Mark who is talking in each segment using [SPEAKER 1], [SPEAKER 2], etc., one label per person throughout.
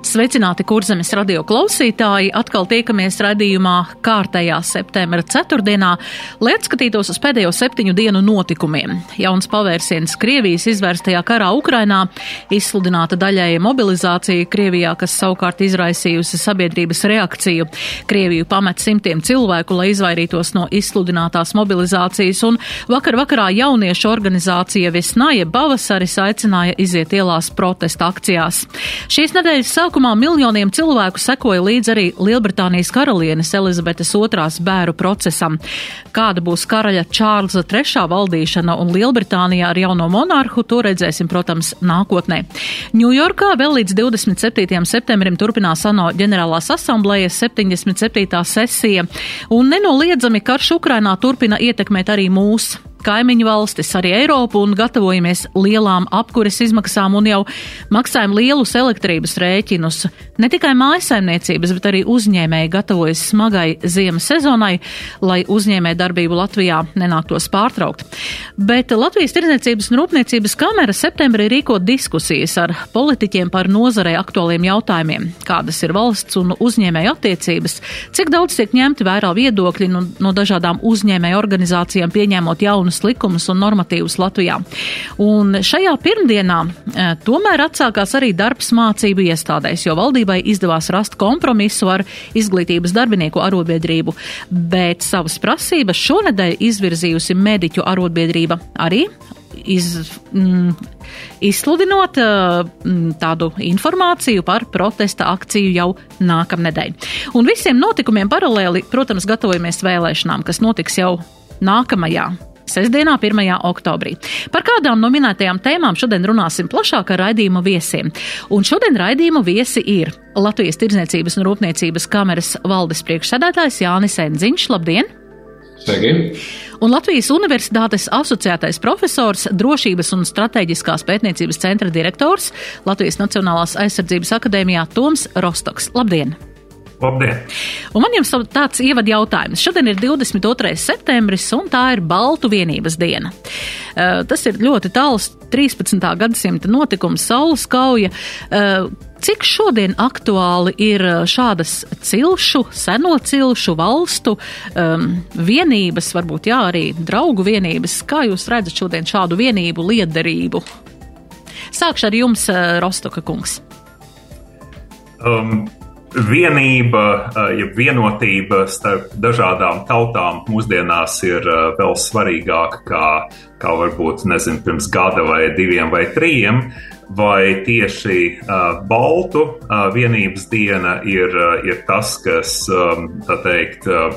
[SPEAKER 1] Sveicināti kurzemes radio klausītāji! Atkal tiekamies raidījumā kārtējā septembra ceturtdienā, lai atskatītos uz pēdējo septiņu dienu notikumiem. Jauns pavērsiens Krievijas izvērstajā karā Ukrainā, izsludināta daļēja mobilizācija Krievijā, kas savukārt izraisījusi sabiedrības reakciju. Krieviju pamet simtiem cilvēku, lai izvairītos no izsludinātās mobilizācijas, un vakar vakarā jauniešu organizācija Visnaja Bavasaris aicināja iziet ielās protesta akcijās. Šīs nedēļas sākumā miljoniem cilvēku sekoja līdz arī Lielbritānijas karalienes Elizabetes II bēru procesam. Kāda būs karaļa Čārlza III valdīšana un Lielbritānijā ar jauno monarhu, to redzēsim, protams, nākotnē. Ņujorkā vēl līdz 27. septembrim turpinās ANO ģenerālās asamblējas 77. sesija, un nenoliedzami karš Ukrainā turpina ietekmēt arī mūsu kaimiņu valstis, arī Eiropu un gatavojamies lielām apkures izmaksām un jau maksājam lielus elektrības rēķinus. Ne tikai mājasaimniecības, bet arī uzņēmēji gatavojas smagai ziemas sezonai, lai uzņēmē darbību Latvijā nenāktos pārtraukt. Bet Latvijas Tirdzniecības un Rūpniecības kamera septembrī rīko diskusijas ar politiķiem par nozarei aktuāliem jautājumiem, kādas ir valsts un uzņēmēju attiecības, cik daudz tiek ņemti vērā viedokļi no, no dažādām uzņēmēju organizācijām pieņēmot jaunu jaunus likumus un normatīvus Latvijā. Un šajā pirmdienā e, tomēr atsākās arī darbs mācību iestādēs, jo valdībai izdevās rast kompromisu ar izglītības darbinieku arotbiedrību, bet savas prasības šonedēļ izvirzījusi mediķu arotbiedrība arī iz, mm, izsludinot mm, tādu informāciju par protesta akciju jau nākamnedēļ. Un visiem notikumiem paralēli, protams, gatavojamies vēlēšanām, kas notiks jau nākamajā sestdienā, 1. oktobrī. Par kādām no minētajām tēmām šodien runāsim plašāk ar raidījumu viesiem. Un šodien raidījumu viesi ir Latvijas Tirdzniecības un Rūpniecības kameras valdes priekšsēdētājs Jānis Enziņš. Labdien!
[SPEAKER 2] Sveiki!
[SPEAKER 1] Un Latvijas Universitātes asociētais profesors, drošības un strateģiskās pētniecības centra direktors Latvijas Nacionālās aizsardzības akadēmijā Toms Rostoks. Labdien!
[SPEAKER 2] Labdien!
[SPEAKER 1] Un man jums tāds ievada jautājums. Šodien ir 22. septembris, un tā ir Baltu vienības diena. Uh, tas ir ļoti tāls 13. gadsimta notikums, saules kauja. Uh, Cik šodien aktuāli ir šādas cilšu, seno cilšu valstu um, vienības, varbūt jā, arī draugu vienības? Kā jūs redzat šodien šādu vienību liederību? Sākšu ar jums, Rostoka kungs.
[SPEAKER 2] Um, vienība, ja vienotība starp dažādām tautām mūsdienās ir vēl svarīgāka kā, kā varbūt, nezinu, pirms gada vai diviem vai trījiem, vai tieši uh, Baltu uh, vienības diena ir, uh, ir tas, kas, um, tā teikt, uh,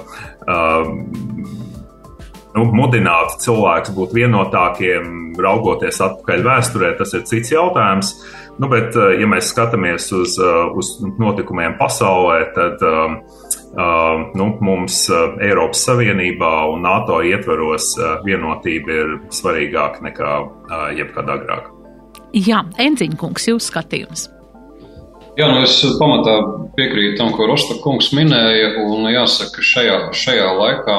[SPEAKER 2] nu, mudinātu cilvēkus būt vienotākiem, raugoties atpakaļ vēsturē, tas ir cits jautājums. Uh, Nu, bet, eh, ja mēs skatāmies uz, eh, uz notikumiem pasaulē, tad um, um, nu, mums Eiropas Savienībā un NATO ietveros vienotība ir svarīgāka nekā uh, jebkad agrāk.
[SPEAKER 1] Jā, Enziņkungs, jūs skatījums.
[SPEAKER 3] Jā, nu es pamatā piekrītu tam, ko Rosta kungs minēja, un jāsaka, ka šajā, šajā laikā,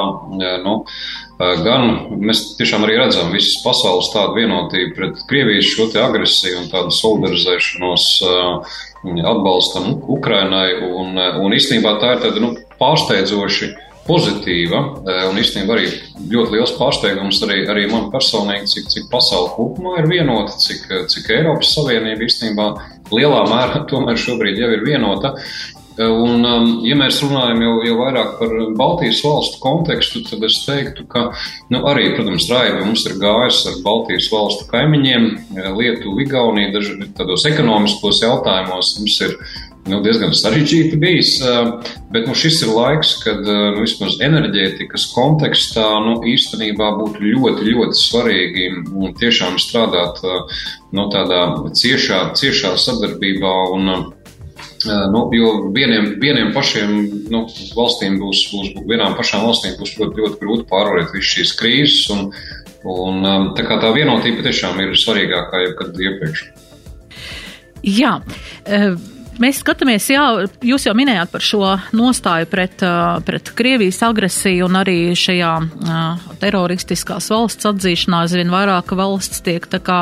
[SPEAKER 3] nu, gan mēs tiešām arī redzam visas pasaules tādu vienotību pret Krievijas šo agresiju un tādu solidarizēšanos atbalstam Ukrainai, un, un īstenībā tā ir tāda, nu, pārsteidzoši pozitīva, un īstenībā arī ļoti liels pārsteigums arī, arī man personīgi, cik, cik pasauli kopumā ir vienota, cik, cik Eiropas Savienība īstenībā lielā mērā tomēr šobrīd jau ir vienota. Un, um, ja mēs runājam jau, jau vairāk par Baltijas valstu kontekstu, tad es teiktu, ka nu, arī, protams, Raiba mums ir gājis ar Baltijas valstu kaimiņiem, Lietuvu, Igauniju, dažādos tādos ekonomiskos jautājumos mums ir nu, diezgan sarežģīti bijis. Uh, bet nu, šis ir laiks, kad nu, vismaz enerģētikas kontekstā nu, īstenībā būtu ļoti, ļoti svarīgi tiešām strādāt nu, tādā ciešā, ciešā sadarbībā. Un, Nu, jo vieniem, vieniem pašiem nu, valstīm būs, būs, vienām pašām valstīm būs ļoti, ļoti grūti pārvarēt visas šīs krīzes. Un, Un, tā kā tā vienotība tiešām ir svarīgākā jebkad iepriekš.
[SPEAKER 1] Jā. Uh Mēs skatāmies, jā, jūs jau minējāt par šo nostāju pret, pret Krievijas agresiju un arī šajā teroristiskās valsts atzīšanā aizvien vairāk valsts tiek tā kā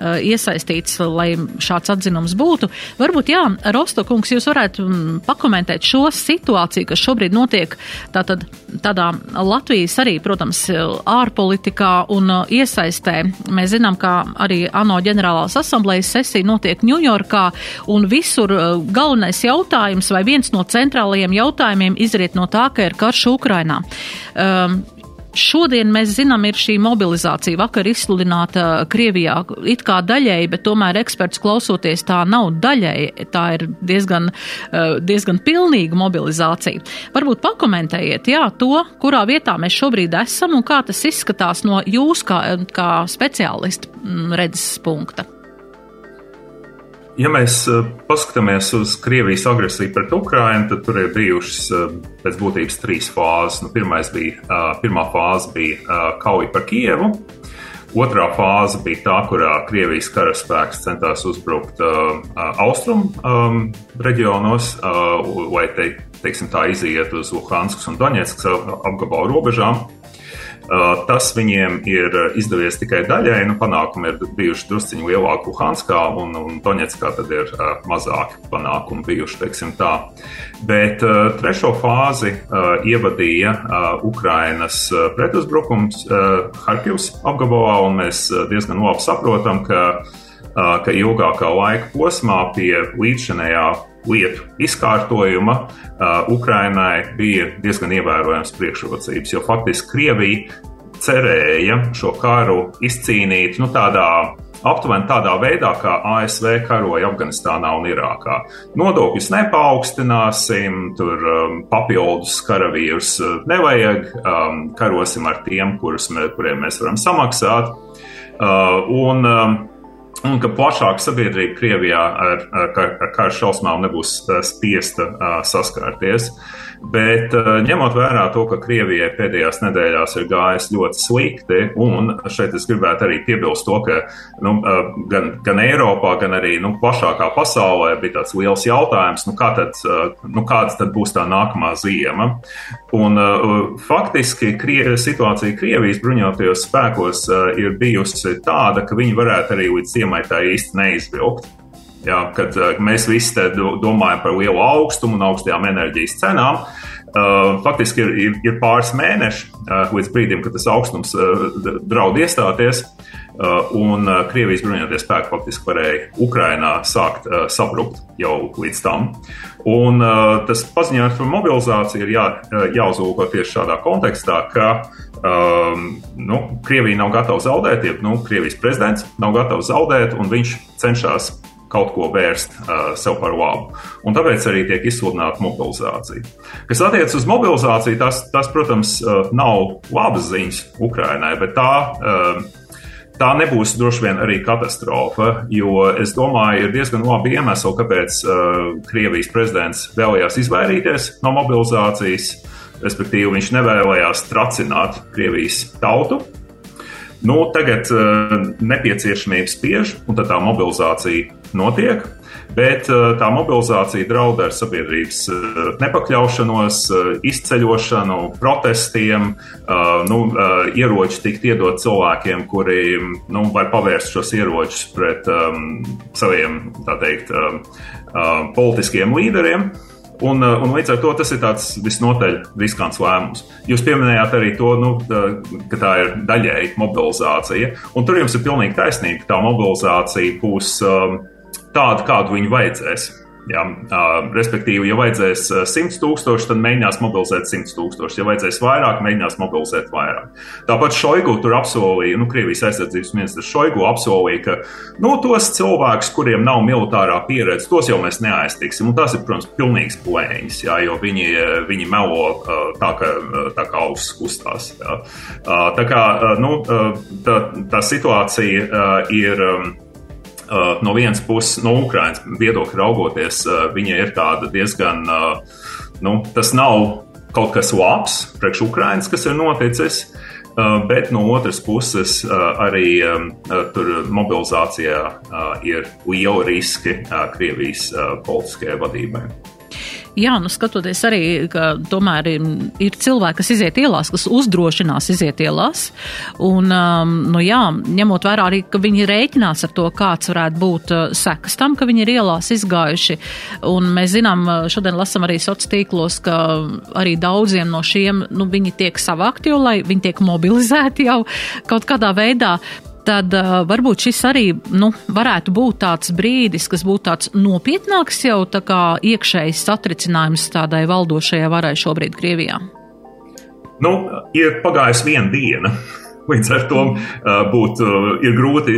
[SPEAKER 1] iesaistīts, lai šāds atzinums būtu. Varbūt, jā, Rostokungs, jūs varētu pakomentēt šo situāciju, kas šobrīd notiek tātad tādā Latvijas arī, protams, ārpolitikā un iesaistē. Mēs zinām, ka arī ANO ģenerālās asamblējas sesija notiek Ņujorkā un visur galvenais jautājums vai viens no centrālajiem jautājumiem izriet no tā, ka ir karš Ukrainā. Um, Šodien mēs zinām, ir šī mobilizācija. Vakar izsludināta Krievijā it kā daļēji, bet tomēr eksperts klausoties tā nav daļēji. Tā ir diezgan, uh, diezgan pilnīga mobilizācija. Varbūt pakomentējiet, jā, to, kurā vietā mēs šobrīd esam un kā tas izskatās no jūs kā, kā speciālistu mm, redzes punkta.
[SPEAKER 2] Ja mēs eh, paskatāmies uz Krievijas agresiju pret Ukrajinu, tad tur ir bijušas eh, pēc būtības trīs fāzes. Nu, bija, eh, pirmā fāze bija kauja par Kievu. Otrā fāze bija tā, kurā Krievijas karaspēks centās uzbrukt austrumu um, reģionos, uh, lai te, teiksim, tā iziet uz Luhanskas un Doņetskas apgabalu robežām. Tas viņiem ir izdevies tikai daļai. Nu, panākumi ir bijuši drusciņi lielāki Luhanskā un, un Doņetskā, tad ir mazāki panākumi bijuši. Bet trešo fāzi ievadīja Ukrainas pretuzbrukums Harkivas apgabalā, un mēs diezgan labi saprotam, ka, ka ilgākā laika posmā pie līdzšanējā lietu izkārtojuma uh, Ukrainai bija diezgan ievērojams priekšrocības, jo faktiski Krievija cerēja šo karu izcīnīt nu, tādā aptuveni tādā veidā, kā ASV karoja Afganistānā un Irākā. Nodokļus nepaukstināsim, tur um, papildus karavīrus nevajag, um, karosim ar tiem, kurus, mē, kuriem mēs varam samaksāt. Uh, un, um, un ka plašāka sabiedrība Krievijā ar, ar, ar kara šausmām nebūs uh, spiesta uh, saskārties. Bet ņemot vērā to, ka Krievijai pēdējās nedēļās ir gājis ļoti slikti, un šeit es gribētu arī piebilst to, ka nu, gan, gan Eiropā, gan arī nu, plašākā pasaulē bija tāds liels jautājums, nu, kā tad, nu, kāda tad būs tā nākamā ziema. Un, faktiski Krie, situācija Krievijas bruņotajos spēkos ir bijusi tāda, ka viņi varētu arī līdz ziemai tā īsti neizvilkt. Jā, kad uh, mēs visi domājam par lielu augstumu un augstajām enerģijas cenām, uh, faktiski ir, ir, ir pāris mēneši uh, līdz brīdim, kad tas augstums draud iestāties. Un Krievijas bruņotie spēki faktiski varēja Ukrainā sākt sabrukt jau līdz tam. Un tas paziņojums par mobilizāciju ir jā, jāuzlūko tieši šādā kontekstā, ka um, nu, Krievija nav gatava zaudēt, ja nu, Krievijas prezidents nav gatavs zaudēt, un viņš cenšas kaut ko vērst uh, sev par labu. Un tāpēc arī tiek izsludināta mobilizācija. Kas attiecas uz mobilizāciju, tas, tas protams, uh, nav labas ziņas Ukrainai, bet tā. Uh, Tā nebūs droši vien arī katastrofa, jo es domāju, ir diezgan labi iemesli, kāpēc uh, Krievijas prezidents vēlējās izvairīties no mobilizācijas. Respektīvi, viņš nevēlējās tracināt Krievijas tautu, Nu, tagad uh, nepieciešamība spiež, un tā mobilizācija notiek. Bet uh, tā mobilizācija draud ar sabiedrības uh, nepakļaušanos, uh, izceļošanu, protestiem, nu, ieroči tikt iedot cilvēkiem, kuri nu, var pavērst šos ieročus pret um, saviem, teikt, um, politiskiem līderiem. Un, un līdz ar to tas ir tāds visnotaļ riskants lēmums. Jūs pieminējāt arī to, nu, ka tā ir daļēji mobilizācija. Un tur jums ir pilnīgi taisnība, ka tā mobilizācija būs um, tāda, kādu viņu vajadzēs. Jā, respektīvi, ja vajadzēs 100 tūkstoši, tad mēģinās mobilizēt 100 tūkstoši. Ja vajadzēs vairāk, mēģinās mobilizēt vairāk. Tāpat Šoigu tur apsolīja, nu, Krievijas aizsardzības ministrs Šoigu apsolīja, ka nu, tos cilvēkus, kuriem nav militārā pieredze, tos jau mēs neaiztiksim. Un tas ir, protams, pilnīgs plēņas, jā, jo viņi, viņi melo tā, ka, tā kā ausis kustās. Jā. Tā kā nu, tā, tā situācija ir no vienas puses, no Ukraiņas viedokļa raugoties, uh, viņa ir tāda diezgan, uh, nu, tas nav kaut kas labs priekš Ukraiņas, kas ir noticis. bet no otras puses arī tur mobilizācijā ir liela riski Krievijas politiskajai vadībai.
[SPEAKER 1] Jā, nu skatoties arī, ka tomēr ir, ir cilvēki, kas iziet ielās, kas uzdrošinās iziet ielās. Un, um, nu jā, ņemot vērā arī, ka viņi rēķinās ar to, kāds varētu būt uh, sekas tam, ka viņi ir ielās izgājuši. Un mēs zinām, uh, šodien lasam arī sociālos tīklos, ka arī daudziem no šiem, nu, viņi tiek savākti jau, lai viņi tiek mobilizēti jau kaut kādā veidā tad uh, varbūt šis arī nu, varētu būt tāds brīdis, kas būtu tāds nopietnāks jau tā kā iekšējs satricinājums tādai valdošajai varai šobrīd Krievijā?
[SPEAKER 2] Nu, ir pagājusi viena diena. Līdz ar to uh, ir grūti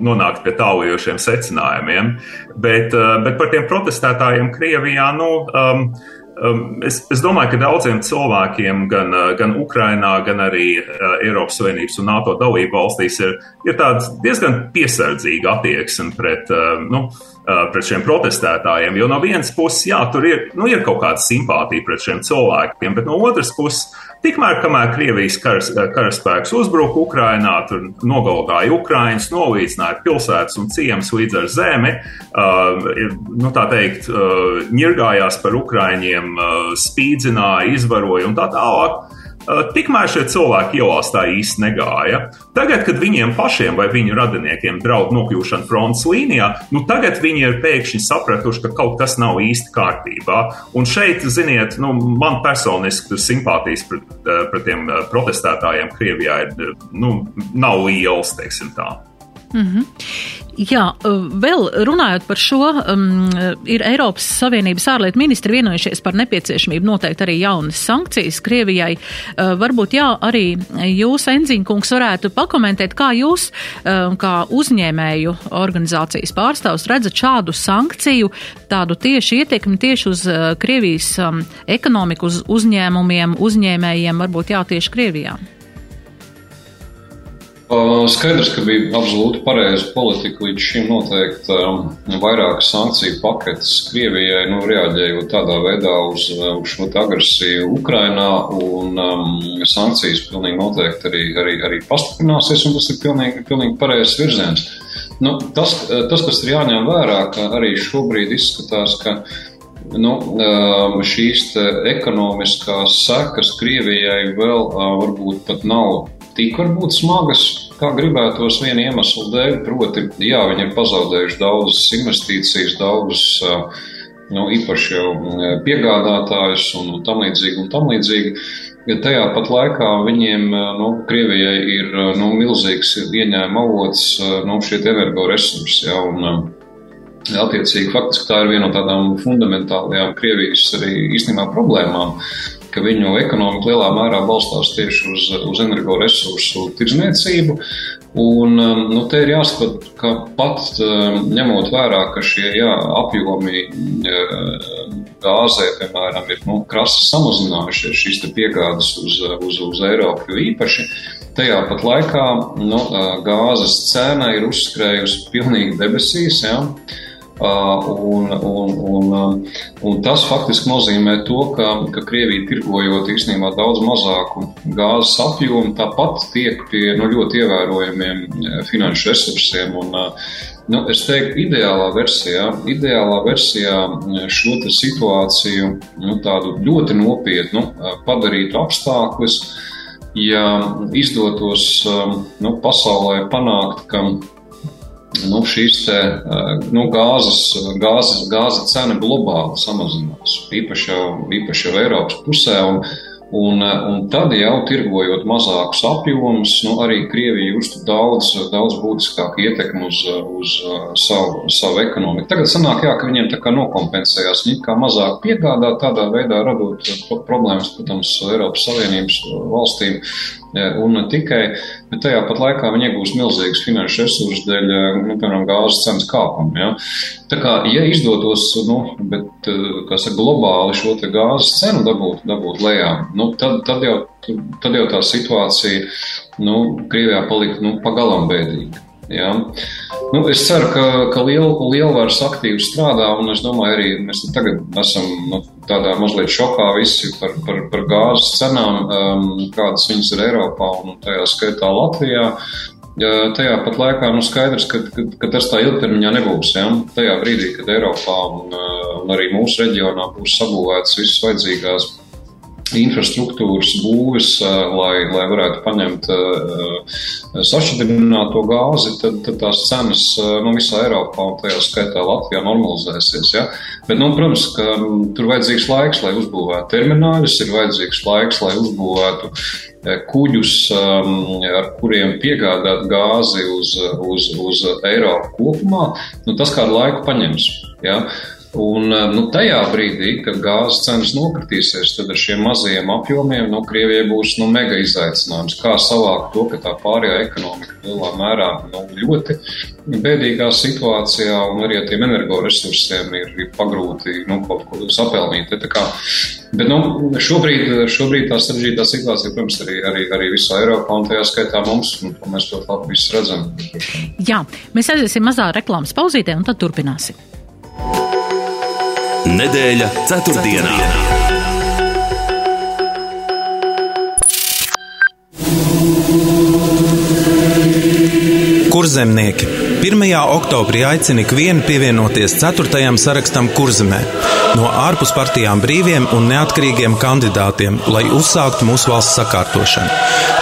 [SPEAKER 2] nonākt pie tālajošiem secinājumiem. Bet, bet par tiem protestētājiem Krievijā, nu, es, es domāju, ka daudziem cilvēkiem, gan, uh, gan Ukrainā, gan arī uh, Eiropas Savienības un NATO dalību valstīs, ir, ir tāda diezgan piesardzīga attieksme pret, uh, nu, pret šiem protestētājiem. Jo no vienas puses, jā, tur ir, nu, ir kaut kāda simpātija pret šiem cilvēkiem, bet no otras puses, Tikmēr, kamēr Krievijas karas, karaspēks uzbruka Ukrainā, tur nogalināja Ukraiņus, novīcināja pilsētas un ciemus līdz ar zemi, uh, nu, tā teikt, uh, ņirgājās par Ukraiņiem, spīdzināja, izvaroja un tā tālāk. Tikmēr šie cilvēki ielās tā īsti negāja. Tagad, kad viņiem pašiem vai viņu radiniekiem draud nokļūšana frontes līnijā, nu tagad viņi ir pēkšņi sapratuši, ka kaut kas nav īsti kārtībā. Un šeit, ziniet, nu, man personiski simpātijas pret, pret tiem protestētājiem Krievijā ir, nu, nav liels, teiksim tā.
[SPEAKER 1] Mm -hmm. Jā, vēl runājot par šo, um, ir Eiropas Savienības ārlietu ministri vienojušies par nepieciešamību noteikt arī jaunas sankcijas Krievijai. Uh, varbūt jā, arī jūs, Enziņkungs, varētu pakomentēt, kā jūs, um, kā uzņēmēju organizācijas pārstāvs, redzat šādu sankciju, tādu tieši ietekmi tieši uz uh, Krievijas um, ekonomiku, uz uzņēmumiem, uzņēmējiem, varbūt jā, tieši Krievijā.
[SPEAKER 3] Skaidrs, ka bija absolūti pareiza politika līdz šim noteikt vairākas sankciju paketes Krievijai, nu, reaģējot tādā veidā uz, uz šo agresiju Ukrainā, un um, sankcijas pilnīgi noteikti arī, arī, arī pastiprināsies, un tas ir pilnīgi, pilnīgi pareizs virziens. Nu, tas, tas, kas ir jāņem vērā, ka arī šobrīd izskatās, ka nu, šīs ekonomiskās sekas Krievijai vēl varbūt pat nav tik varbūt smagas, kā gribētos viena iemesla dēļ. Proti, jā, viņi ir pazaudējuši daudzas investīcijas, daudzas nu, īpaši jau piegādātājus un tam līdzīgi. Un tam līdzīgi. Ja tajā pat laikā viņiem, nu, Krievijai ir nu, milzīgs ieņēmuma avots, nu, šie energoresursi. Ja, un, Attiecīgi, faktiski tā ir viena no tādām fundamentālajām Krievijas arī īstenībā problēmām, ka viņu ekonomika lielā mērā balstās tieši uz, uz energoresursu tirzniecību. Un, um, nu, te ir jāsaprot, ka pat um, ņemot vērā, ka šie jā, apjomi uh, gāzē, piemēram, ir nu, krasi samazinājušies šīs piegādes uz, uz, uz Eiropu, īpaši tajā pat laikā nu, uh, gāzes cena ir uzskrējusi pilnīgi debesīs. Ja? Un, un, un, un tas faktiski nozīmē to, ka, ka Krievija tirgojot īstenībā daudz mazāku gāzes apjomu, tāpat tiek pie nu, ļoti ievērojamiem finanšu resursiem. Un, nu, es teiktu, ideālā versijā, ideālā versijā šo situāciju nu, tādu ļoti nopietnu padarītu apstākļus, ja izdotos nu, pasaulē panākt, ka nu, šīs te, nu, gāzes, gāzes, gāzes cena globāli samazinās, īpaši jau, īpaši jau Eiropas pusē. Un, Un, un tad jau tirgojot mazākus apjomus, nu, arī Krievija justu daudz, daudz būtiskāku ietekmi uz, uz savu, savu ekonomiku. Tagad sanāk, jā, ka viņiem tā kā nokompensējās, viņi kā mazāk piegādā, tādā veidā radot problēmas, protams, Eiropas Savienības valstīm. Un ne tikai, bet tajā pat laikā viņi iegūst milzīgas finanšu resursus dēļ, nu, piemēram, gāzes cenas kāpuma. Ja? Tā kā, ja izdotos, nu, bet, kā saka, globāli šo gāzes cenu dabūt, dabūt lejā, nu, tad, tad, jau, tad jau tā situācija, nu, Krievijā palika, nu, pagalam bēdīga. Jā. Nu, es ceru, ka, ka liel, lielvaras aktīvi strādā, un es domāju, arī mēs tagad esam nu, tādā mazliet šokā visi par, par, par gāzes cenām, um, kādas viņas ir Eiropā un tajā skaitā Latvijā. Tajā pat laikā nu, skaidrs, ka, ka, ka tas tā ilgtermiņā nebūs. Ja? Tajā brīdī, kad Eiropā un, un arī mūsu reģionā būs sabūvētas visas vajadzīgās infrastruktūras būvis, lai, lai varētu paņemt sašķidrināto gāzi, tad, tad tās cenas nu, visā Eiropā un tajā skaitā Latvijā normalizēsies. Ja? Bet, nu, protams, ka tur vajadzīgs laiks, lai uzbūvētu termināļus, ir vajadzīgs laiks, lai uzbūvētu kuģus, ar kuriem piegādāt gāzi uz, uz, uz Eiropu kopumā. Nu, tas kādu laiku paņems. Ja? Un eh, nu, tajā brīdī, kad gāzes cenas nokritīsies, tad ar šiem mazajiem apjomiem nu, Krievijai būs nu, mega izaicinājums. Kā savākt to, ka tā pārējā ekonomika lielā mērā nu, ļoti bēdīgā situācijā, un arī ar tiem energoresursiem ir, ir pagrūti nu, kaut ko sapelnīt. Kā, bet nu, šobrīd, šobrīd tā sarežģītā situācija, protams, arī, arī, arī visā Eiropā, un tajā skaitā mums, un to mēs ļoti labi redzam.
[SPEAKER 1] Jā, mēs aiziesim mazā reklāmas pauzītē, un tad turpināsim.
[SPEAKER 4] Nedēļa ceturtdienā.
[SPEAKER 5] Kurzemnieki 1. oktobrī aicina ikvienu pievienoties 4. sarakstam Kurzemē no ārpus partijām brīviem un neatkarīgiem kandidātiem, lai uzsāktu mūsu valsts sakārtošanu.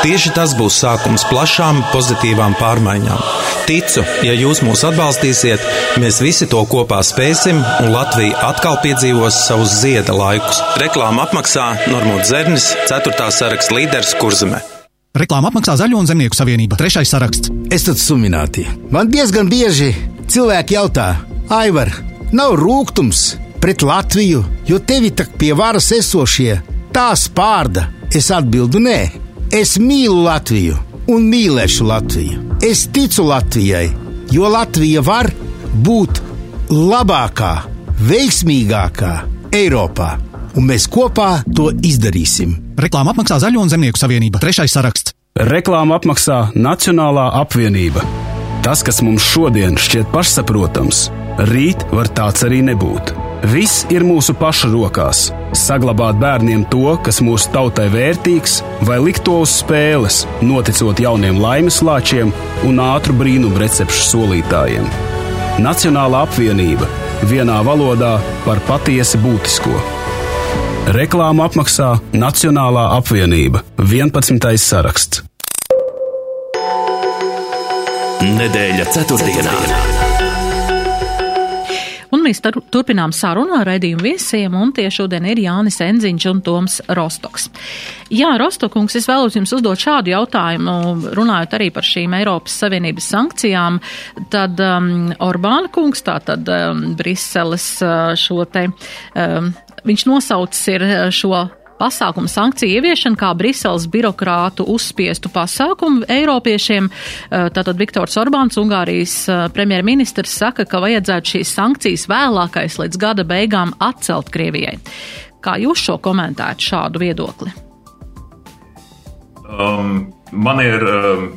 [SPEAKER 5] Tieši tas būs sākums plašām, pozitīvām pārmaiņām. Ticu, ja jūs mūs atbalstīsiet, mēs visi to kopā spēsim, un Latvija atkal piedzīvos savus zieda laikus. Reklāma apmaksā Normūts Zernis, 4. saraksta līderis Kurzemē.
[SPEAKER 6] Reklāma apmaksā Zaļo un Zemnieku savienība. Trešais saraksts.
[SPEAKER 7] Es tad sumināti. Man diezgan bieži cilvēki jautā, Aivar, nav rūkums, pret Latviju, jo tevi tak pie varas esošie tā spārda. Es atbildu nē, es mīlu Latviju un mīlēšu Latviju. Es ticu Latvijai, jo Latvija var būt labākā, veiksmīgākā Eiropā, un mēs kopā to izdarīsim.
[SPEAKER 6] Reklāma apmaksā Zaļo un Zemnieku savienība. Trešais saraksts.
[SPEAKER 8] Reklāma apmaksā Nacionālā apvienība. Tas, kas mums šodien šķiet pašsaprotams, rīt var tāds arī nebūt. Viss ir mūsu pašu rokās. Saglabāt bērniem to, kas mūsu tautai vērtīgs, vai likt to uz spēles, noticot jauniem laimes lāčiem un ātru brīnumu recepšu solītājiem. Nacionāla apvienība vienā valodā par patiesi būtisko. Reklāmu apmaksā Nacionālā apvienība 11. saraksts.
[SPEAKER 4] Nedēļa ceturtdienā.
[SPEAKER 1] Un mēs tur, turpinām sarunu ar raidījumu viesiem, un tie šodien ir Jānis Enziņš un Toms Rostoks. Jā, Rostokungs, es vēlos jums uzdot šādu jautājumu, runājot arī par šīm Eiropas Savienības sankcijām. Tad um, Orbāna kungs, tātad um, Briseles uh, šo te, um, viņš nosaucis ir šo pasākumu sankciju ieviešana kā Briseles birokrātu uzspiestu pasākumu Eiropiešiem. Eh, tātad Viktors Orbāns, Ungārijas eh, premjerministrs, saka, ka vajadzētu šīs sankcijas vēlākais līdz gada beigām atcelt Krievijai. Kā jūs šo komentētu šādu viedokli?
[SPEAKER 2] Um, man ir. Um...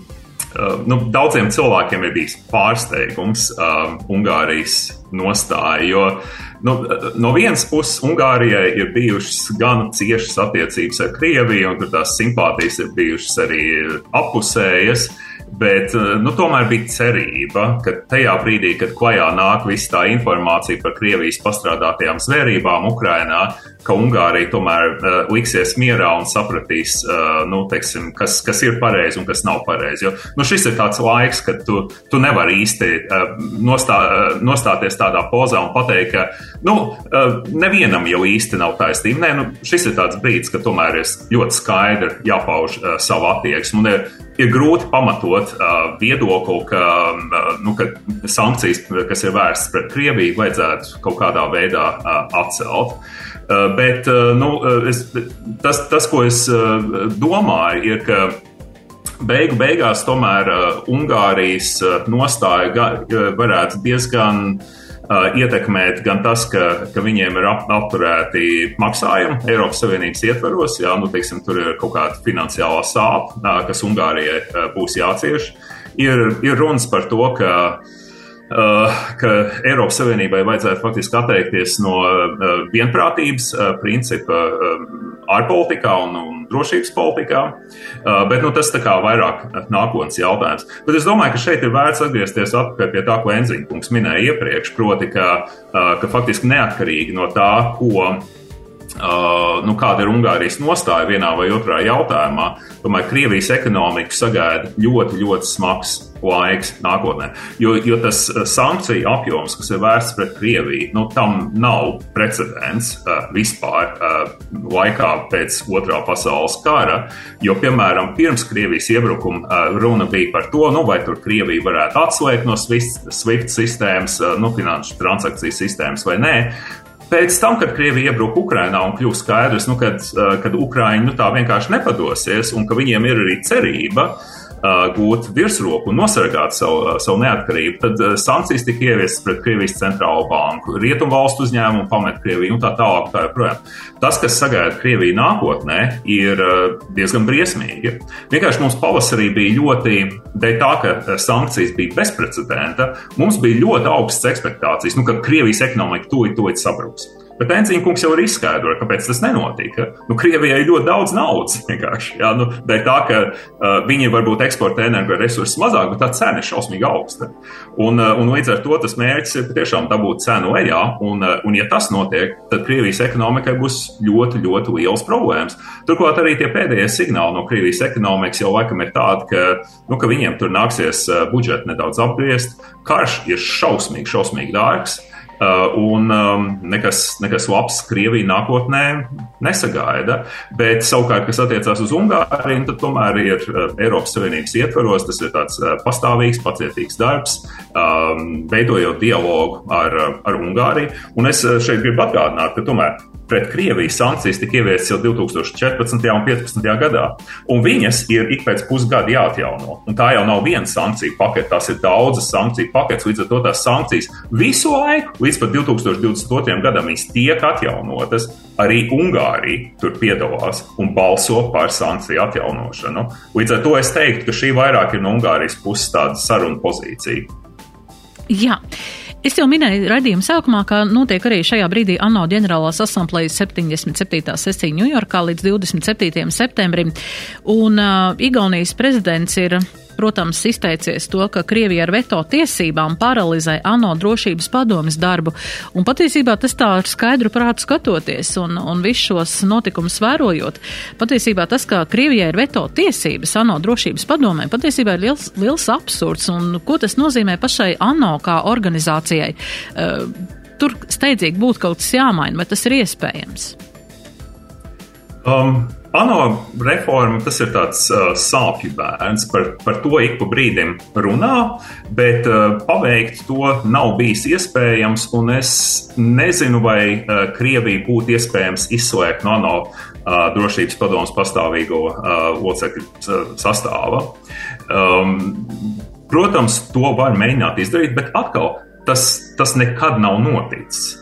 [SPEAKER 2] Uh, nu, daudziem cilvēkiem ir bijis pārsteigums um, Ungārijas nostāja, jo Nu, no vienas puses, Ungārijai ir bijušas gan ciešas attiecības ar Krieviju, un tur tās simpātijas ir bijušas arī apusējas. Bet nu, tomēr bija cerība, ka tajā brīdī, kad klajā nāk visa tā informācija par Krievijas pastrādātajām zvērībām Ukrajinā, ka Ungārija tomēr uh, liksies mierā un sapratīs, uh, nu, teiksim, kas, kas ir pareizi un kas nav pareizi. Jo nu, šis ir tāds laiks, kad tu, tu nevari īsti uh, nostā, uh, nostāties tādā pozā un pateikt, ka nu, uh, nevienam jau īsti nav taisnība. Nē, nu, šis ir tāds brīdis, kad tomēr ir ļoti skaidri jāpauž uh, savu attieksmi. Ir, ir grūti pamatot uh, viedokli, ka, uh, nu, ka sankcijas, kas ir vērstas pret Krieviju, vajadzētu kaut kādā veidā uh, atcelt. Uh, Eh, bet eh, nu, eh, es, tas, tas, ko es domāju, ir, ka beigu beigās tomēr Ungārijas nostāja varētu diezgan ietekmēt gan tas, ka, ka viņiem ir apturēti maksājumi Eiropas Savienības ietvaros, jā, nu, teiksim, tur ir kaut kāda finansiālā sāpe, kas Ungārijai būs jācieš. ir, ir runas par to, ka ka Eiropas Savienībai vajadzētu faktiski atteikties no vienprātības principa ārpolitikā un, un drošības politikā. Bet nu, tas ir vairāk nākotnes jautājums. Bet es domāju, ka šeit ir vērts atgriezties atpakaļ pie tā, ko Enziņkungs minēja iepriekš, proti, ka, ka faktiski neatkarīgi no tā, ko Uh, nu, kāda ir Ungārijas nostāja vienā vai otrā jautājumā. Tomēr Krievijas ekonomiku sagaida ļoti, ļoti smags laiks nākotnē. Jo, jo tas uh, sankciju apjoms, kas ir vērsts pret Krieviju, nu, tam nav precedents uh, vispār uh, laikā pēc otrā pasaules kara. Jo, piemēram, pirms Krievijas iebrukuma uh, runa bija par to, nu, vai tur Krievija varētu atslēgt no SWIFT, sistēmas, uh, nu, finanšu transakciju sistēmas vai nē. Pēc tam, kad Krievija iebruka Ukrajinā un kļuva skaidrs, nu, kad, kad Ukraiņi nu, tā vienkārši nepadosies un ka viņiem ir arī cerība uh, gūt virsroku un nosargāt savu, savu neatkarību, tad uh, sankcijas tika ieviestas pret Krievijas centrālo banku, rietumvalstu uzņēmumu pamet Krieviju un tā tālāk. Tā joprojām. Tas, kas sagaida Krieviju nākotnē, ir diezgan briesmīgi. Vienkārši mums pavasarī bija ļoti, dēļ tā, ka sankcijas bija bezprecedenta, mums bija ļoti augstas expectācijas, nu, ka Krievijas ekonomika tūlīt sabruks. Bet Enziņa kungs jau ir izskaidrojis, kāpēc tas nenotika. Nu, Krievijai ir ļoti daudz naudas. Jā, nu, dēļ tā, ka uh, viņi varbūt eksportē energoresursus mazāk, bet tā cena ir šausmīgi augsta. Un, uh, un līdz ar to tas mērķis ir tiešām dabūt cenu lejā. Un, uh, un ja tas notiek, tad Krievijas ekonomikai būs ļoti, ļoti liels problēmas. Turklāt arī tie pēdējie signāli no Krievijas ekonomikas jau laikam ir tādi, ka, nu, ka viņiem tur nāksies uh, budžetu nedaudz apgriezt. Karš ir šausmīgi, šausmīgi dārgs. Uh, un um, nekas, nekas labs Krievija nākotnē nesagaida. Bet savukārt, kas attiecās uz Ungāriju, tad tomēr ir uh, Eiropas Savienības ietvaros, tas ir tāds uh, pastāvīgs, pacietīgs darbs, um, veidojot dialogu ar, ar Ungāriju. Un es šeit gribu atgādināt, ka tomēr pret Krieviju sankcijas tika ieviestas jau 2014. un 2015. gadā, un viņas ir ik pēc pusgada jāatjauno. Un tā jau nav viena sankciju pakete, tās ir daudzas sankciju paketes, līdz ar to tās sankcijas visu laiku, līdz pat 2022. gadam, viņas tiek atjaunotas. Arī Ungārija tur piedalās un balso par sankciju atjaunošanu. Līdz ar to es teiktu, ka šī vairāk ir no Ungārijas puses tāda saruna pozīcija.
[SPEAKER 1] Jā. Es jau minēju raidījuma sākumā, ka notiek arī šajā brīdī ANO ģenerālās asamblējas 77. sesija Ņujorkā līdz 27. septembrim, un uh, Igaunijas prezidents ir protams, izteicies to, ka Krievija ar veto tiesībām paralizē ANO drošības padomas darbu. Un patiesībā tas tā ar skaidru prātu skatoties un, un visus šos notikumus vērojot, patiesībā tas, ka Krievijai ir veto tiesības ANO drošības padomē, patiesībā ir liels, liels absurds. Un ko tas nozīmē pašai ANO kā organizācijai? Uh, tur steidzīgi būtu kaut kas jāmaina, vai tas ir iespējams?
[SPEAKER 2] Um, ANO reforma tas ir tāds uh, sāpju bērns, par, par to ik pa brīdim runā, bet uh, paveikt to nav bijis iespējams. Es nezinu, vai uh, Krievija būtu iespējams izslēgt no ANO uh, drošības padomus pastāvīgo uh, locekļu uh, sastāvā. Um, protams, to var mēģināt izdarīt, bet atkal tas, tas nekad nav noticis.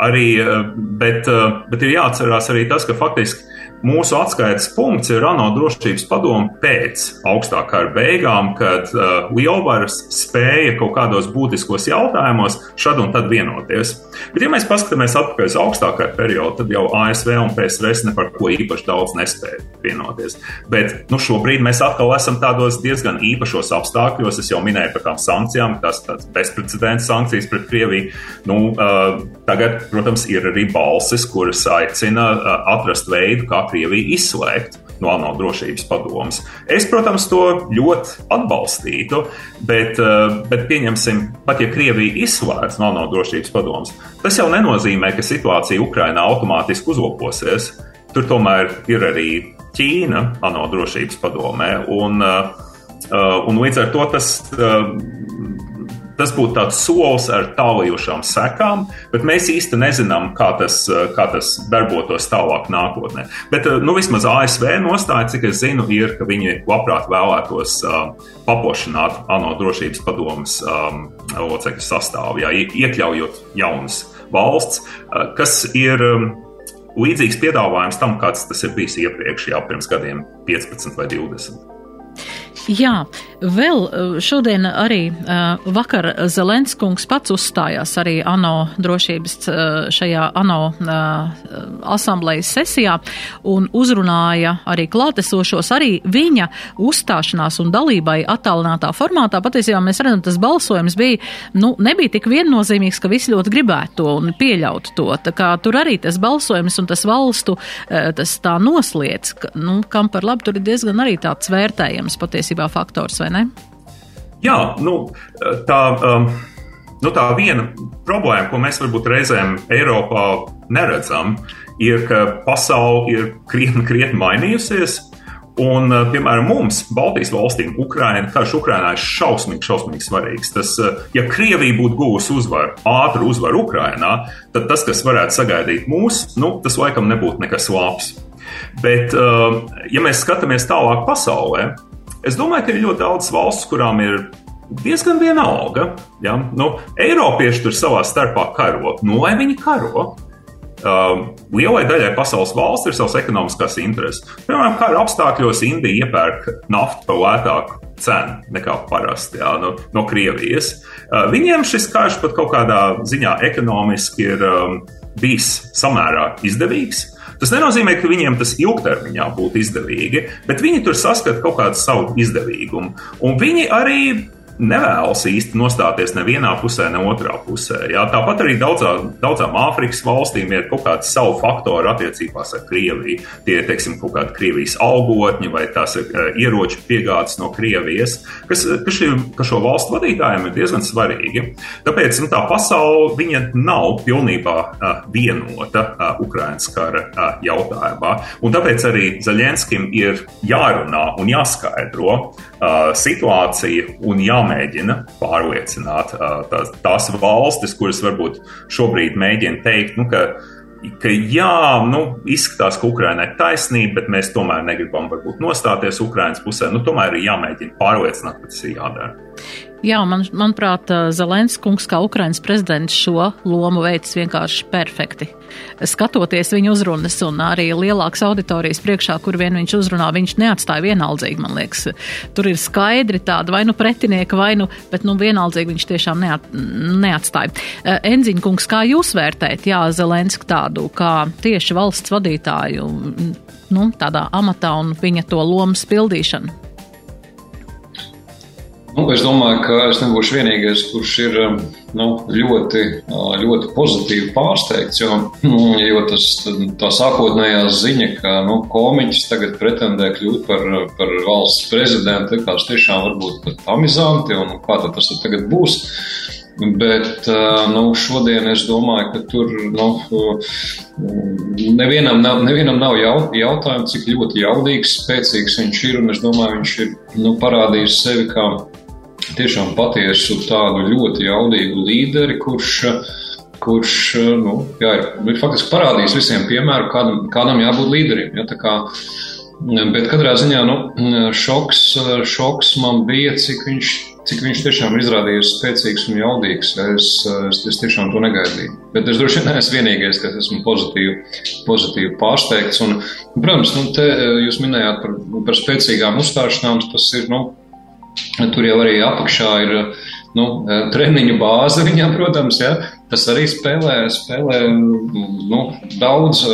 [SPEAKER 2] Arī, uh, bet, uh, bet ir jāatcerās arī tas, ka faktiski Mūsu atskaites punkts ir ANO drošības padome pēc augstā kara beigām, kad uh, lielvaras spēja kaut kādos būtiskos jautājumos šad un tad vienoties. Bet, ja mēs paskatāmies atpakaļ uz augstākā periodu, tad jau ASV un PSRS ne par ko īpaši daudz nespēja vienoties. Bet nu, šobrīd mēs atkal esam tādos diezgan īpašos apstākļos. Es jau minēju par tām sankcijām, tas ir bezprecedenta sankcijas pret Krieviju. Nu, uh, tagad, protams, ir arī balsis, kuras aicina uh, atrast veidu, kā Krieviju izslēgt no ANO drošības padomas. Es, protams, to ļoti atbalstītu, bet, eh, bet pieņemsim, pat ja Krievija izslēgs no ANO drošības padomas, tas jau nenozīmē, ka situācija Ukrainā automātiski uzlabosies. Tur tomēr ir arī Ķīna ANO drošības padomē, un, eh, un līdz ar to tas eh, Tas būtu tāds solis ar tālajošām sekām, bet mēs īsti nezinām, kā tas, kā tas darbotos tālāk nākotnē. Bet nu, vismaz ASV nostāja, cik es zinu, ir, ka viņi labprāt vēlētos uh, paplašināt ANO drošības padomus um, locekļu sastāvu, jā, iekļaujot jaunas valsts, kas ir. Um, Līdzīgs piedāvājums tam, kāds tas ir bijis iepriekš, jau pirms gadiem 15 vai 20.
[SPEAKER 1] Jā, vēl šodien arī vakar Zelenskungs pats uzstājās arī ANO drošības šajā ANO asamblējas sesijā un uzrunāja arī klātesošos. Arī viņa uzstāšanās un dalībai attālinātā formātā patiesībā mēs redzam, tas balsojums bija, nu, nebija tik viennozīmīgs, ka visi ļoti gribētu to un pieļautu to. Tā kā tur arī tas balsojums un tas valstu, tas tā nosliec, ka, nu, kam par labu tur ir diezgan arī tāds vērtējams patiesībā atšķirībā faktors, vai ne?
[SPEAKER 2] Jā, nu, tā, um, nu, tā viena problēma, ko mēs varbūt reizēm Eiropā neredzam, ir, ka pasaule ir krietni, krietni mainījusies. Un, uh, piemēram, mums, Baltijas valstīm, Ukraina, karš Ukrainā ir šausmīgi, šausmīgi svarīgs. Tas, uh, ja Krievija būtu guvusi uzvaru, ātru uzvaru Ukrainā, tad tas, kas varētu sagaidīt mūs, nu, tas laikam nebūtu nekas labs. Bet, uh, ja mēs skatāmies tālāk pasaulē, Es domāju, ka ir ļoti daudz valsts, kurām ir diezgan vienalga. Ja? Nu, Eiropieši tur savā starpā karo. Nu, lai viņi karo, Um, lielai daļai pasaules valsts ir savas ekonomiskās intereses. Piemēram, kara apstākļos Indija iepērk naftu par lētāku cenu nekā parasti jā, no, no Krievijas. Uh, viņiem šis karš pat kaut kādā ziņā ekonomiski ir um, bijis samērā izdevīgs. Tas nenozīmē, ka viņiem tas ilgtermiņā būtu izdevīgi, bet viņi tur saskata kaut kādu savu izdevīgumu. Un viņi arī nevēlas īsti nostāties nevienā pusē, ne otrā pusē. Jā. Tāpat arī daudzā, daudzām Āfrikas valstīm ir kaut kāds savu faktoru attiecībās ar Krieviju. Tie ir, teiksim, kaut kādi Krievijas algotņi vai tās ir uh, ieroču piegādes no Krievijas, kas, kas, šī, kas šo valstu vadītājiem ir diezgan svarīgi. Tāpēc nu, tā pasaule nav pilnībā uh, vienota uh, Ukraiņas kara uh, jautājumā. Un tāpēc arī Zaļenskim ir jārunā un jāskaidro uh, situācija un jāmēģina jāmēģina pārliecināt tās, tās valstis, kuras varbūt šobrīd mēģina teikt, nu, ka, ka jā, nu, izskatās, ka Ukraiņai ir taisnība, bet mēs tomēr negribam varbūt nostāties Ukraiņas pusē. Nu, tomēr ir jāmēģina pārliecināt, ka tas ir jādara.
[SPEAKER 1] Jā, man, manuprāt, Zelenskungs kā Ukrainas prezidents šo lomu veids vienkārši perfekti. Skatoties viņa uzrunas un arī lielākas auditorijas priekšā, kur vien viņš uzrunā, viņš neatstāja vienaldzīgi, man liekas. Tur ir skaidri tāda vai nu pretinieka, vai nu, bet nu vienaldzīgi viņš tiešām neat, neatstāja. Enziņa kungs, kā jūs vērtējat, jā, Zelensku tādu kā tieši valsts vadītāju, nu, tādā amatā un viņa to lomu spildīšanu?
[SPEAKER 3] Nu, es domāju, ka es nebūšu vienīgais, kurš ir um, nu, ļoti, uh, ļoti pozitīvi pārsteigts. Jo, nu, jo tas, tā sākotnējā ziņa, ka nu, komiķis tagad pretendē kļūt par, par valsts prezidentu, likās tiešām varbūt pat amizanti un kā tas tagad būs. Bet uh, nu, šodien es domāju, ka tur nu, nevienam nav, nevienam nav jautājumu, cik ļoti jaudīgs, spēcīgs viņš ir. Es domāju, viņš ir nu, parādījis sevi kā tiešām patiesu tādu ļoti jaudīgu līderi, kurš, kurš nu, jā, ir, ir faktiski parādījis visiem piemēru, kādam, kādam jābūt līderim. Ja, kā, bet katrā ziņā nu, šoks, šoks man bija, cik viņš, cik viņš tiešām ir izrādījies spēcīgs un jaudīgs. Es, es, es tiešām to negaidīju. Bet es droši vien neesmu vienīgais, kas esmu pozitīvi, pozitīvi pārsteigts. Un, protams, nu, te jūs minējāt par, par spēcīgām uzstāšanām. Tas ir nu, Tur jau arī apakšā ir nu, treniņu bāze viņam, protams, ja, tas arī spēlē, spēlē nu, daudz,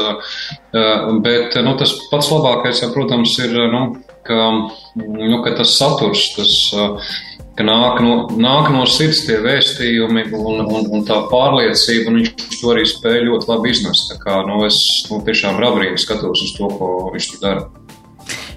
[SPEAKER 3] bet nu, tas pats labākais, ja, protams, ir, nu, ka, nu, ka tas saturs, tas, ka nāk no, nāk no sirds tie vēstījumi un, un, un tā pārliecība, un viņš to arī spēja ļoti labi iznest. Tā kā, nu, es nu, tiešām rabrīgi skatos uz to, ko viņš tur dara.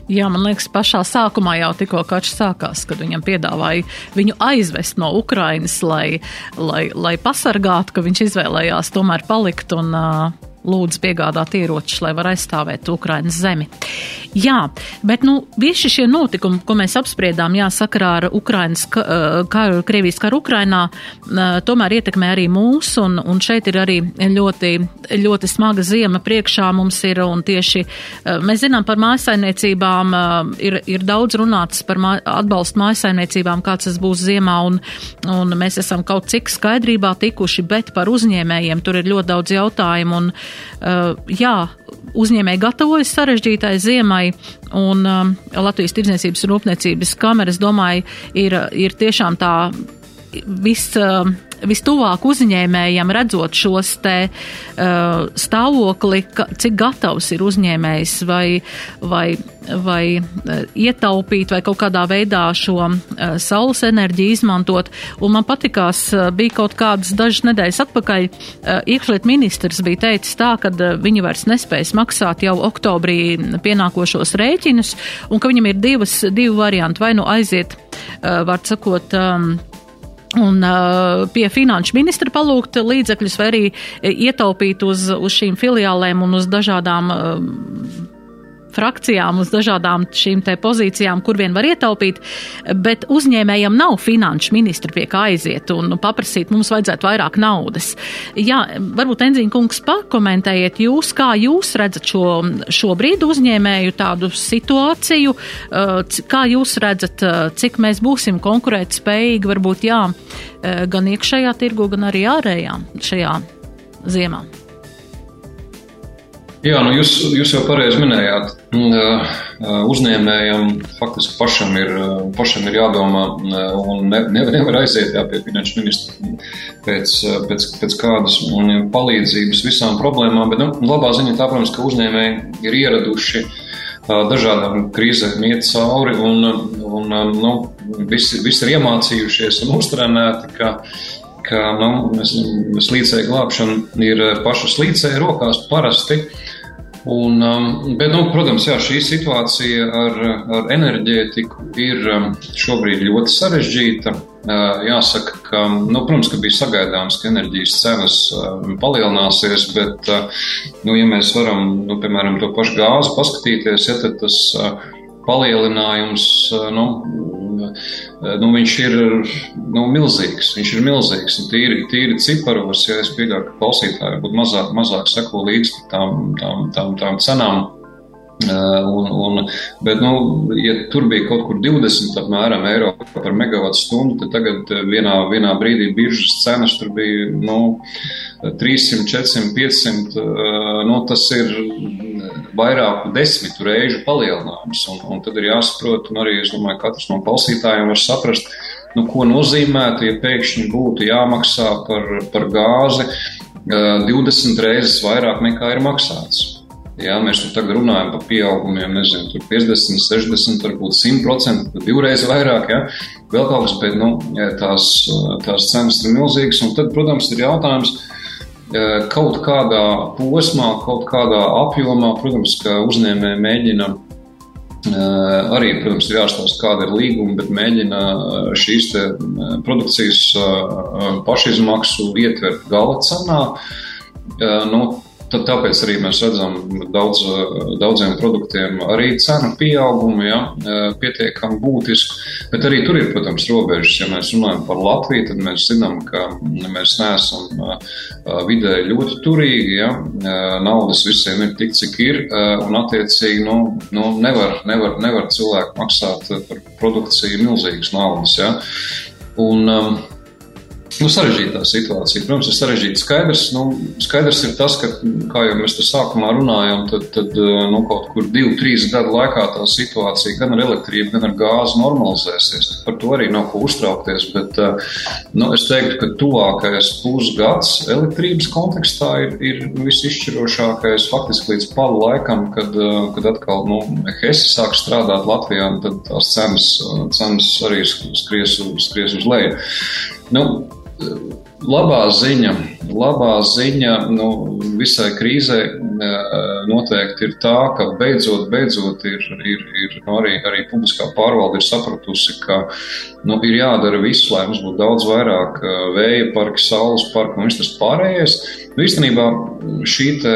[SPEAKER 1] Jā, man liekas, pašā sākumā jau tikko karš sākās, kad viņam piedāvāja viņu aizvest no Ukrainas, lai, lai, lai pasargātu, ka viņš izvēlējās tomēr palikt un uh, lūdz piegādāt ieročus, lai var aizstāvēt Ukrainas zemi. Jā, bet nu, visi šie notikumi, ko mēs apspriedām, jā, sakarā ar Ukrainas karu, Krievijas karu Ukrainā, tomēr ietekmē arī mūs, un, un šeit ir arī ļoti, ļoti smaga ziema priekšā mums ir, un tieši mēs zinām par mājasainiecībām, ir, ir daudz runāts par mā, atbalstu mājasainiecībām, kāds tas būs ziemā, un, un mēs esam kaut cik skaidrībā tikuši, bet par uzņēmējiem tur ir ļoti daudz jautājumu, un jā, uzņēmēji gatavojas sarežģītai ziemai, un um, Latvijas Tirdzniecības un Rūpniecības kameras, domāju, ir, ir tiešām tā viss. Uh, vistuvāk uzņēmējiem, redzot šos te uh, stāvokli, ka, cik gatavs ir uzņēmējs vai, vai, vai uh, ietaupīt vai kaut kādā veidā šo uh, saules enerģiju izmantot. Un man patikās, uh, bija kaut kādas dažas nedēļas atpakaļ, uh, iekšliet ministrs bija teicis tā, ka uh, viņi vairs nespējas maksāt jau oktobrī pienākošos rēķinus, un ka viņam ir divas, divi varianti, vai nu aiziet, uh, var sakot, um, un uh, pie finanšu ministra palūgt līdzekļus vai arī ietaupīt uz, uz šīm filiālēm un uz dažādām uh, frakcijām, uz dažādām šīm pozīcijām, kur vien var ietaupīt, bet uzņēmējiem nav finanšu ministra pie kā aiziet un paprasīt, mums vajadzētu vairāk naudas. Jā, varbūt Enzīna kungs pakomentējiet jūs, kā jūs redzat šo šobrīd uzņēmēju tādu situāciju, uh, kā jūs redzat, uh, cik mēs būsim konkurēt spējīgi, varbūt jā, uh, gan iekšējā tirgu, gan arī ārējā šajā ziemā.
[SPEAKER 3] Jā, nu jūs, jūs jau pareizi minējāt, uzņēmējam faktiski pašam ir, pašam ir jādomā un ne, nevar aiziet jā, pie finanšu ministra pēc, pēc, pēc kādas palīdzības visām problēmām, bet nu, labā ziņa tā, protams, ka uzņēmēji ir ieraduši dažādām krīzēm iet cauri un, un nu, visi, visi ir iemācījušies un uztrenēti, ka ka nu, slīdēja glābšana ir pašas slīdēja rokās parasti. Un, um, bet, nu, protams, jā, šī situācija ar, ar enerģētiku ir um, šobrīd ļoti sarežģīta. Uh, jāsaka, ka, nu, protams, ka bija sagaidāms, ka enerģijas cenas um, palielināsies, bet, uh, nu, ja mēs varam, nu, piemēram, to pašu gāzi paskatīties, ja, tad tas uh, palielinājums, nu, nu, viņš ir nu, milzīgs. Viņš ir milzīgs. Tīri, tīri ciparos, ja es pieļauju, ka klausītāji būtu mazāk, mazāk seko līdzi tām, tām, tām, tām cenām. Un, un, bet, nu, ja tur bija kaut kur 20 apmēram, eiro par megawatu stundu, tad tagad vienā, vienā brīdī biržas cenas tur bija nu, 300, 400, 500. Nu, tas ir vairāku desmitu reižu palielinājums. Un, un tad ir jāsaprot, un arī es domāju, ka katrs no klausītājiem var saprast, nu, ko nozīmētu, ja pēkšņi būtu jāmaksā par, par gāzi 20 reizes vairāk nekā ir maksāts. Jā, mēs tur tagad runājam par pieaugumiem, nezinu, 50, 60, varbūt 100%, divreiz vairāk. Jā. Vēl kaut kas, bet nu, tās, tās cenas ir milzīgas. Un tad, protams, ir jautājums, kaut kādā posmā, kaut kādā apjomā, protams, ka uzņēmēji mēģina arī, protams, ir jāstāsta, kāda ir līguma, bet mēģina šīs produkcijas pašizmaksu ietvert gala cenā. Nu, Tad tāpēc arī mēs redzam daudz, daudziem produktiem arī cenu pieaugumu, ja, pietiekami būtisku. Bet arī tur ir, protams, robežas. Ja mēs runājam par Latviju, tad mēs zinām, ka mēs neesam vidēji ļoti turīgi. Ja. Naudas visiem ir tik, cik ir, un attiecīgi nu, nu, nevar, nevar, nevar cilvēku maksāt par produkciju milzīgas naudas. Ja. Un, um, Nu, sarežģītā situācija. Protams, ir sarežģīta. Skaidrs, nu, skaidrs ir tas, ka, kā jau mēs te sākumā runājām, tad, tad nu, kaut kur divu, trīs gadu laikā tā situācija gan ar elektrību, gan ar gāzi normalizēsies. Par to arī nav ko uztraukties. Bet nu, es teiktu, ka tuvākais pusgads elektrības kontekstā ir, ir visizšķirošākais faktiski līdz palu laikam, kad, kad atkal nu, Hesi sāk strādāt Latvijā, tad tās cenas, cenas arī skries, skries uz leju. Nu, labā ziņa, labā ziņa nu, visai krīzē noteikti ir tā, ka beidzot, beidzot ir, ir, ir nu, arī, arī publiskā pārvalde ir sapratusi, ka nu, ir jādara viss, lai mums būtu daudz vairāk vēja parka, saules parka un viss tas pārējais. Nu, īstenībā šī, te,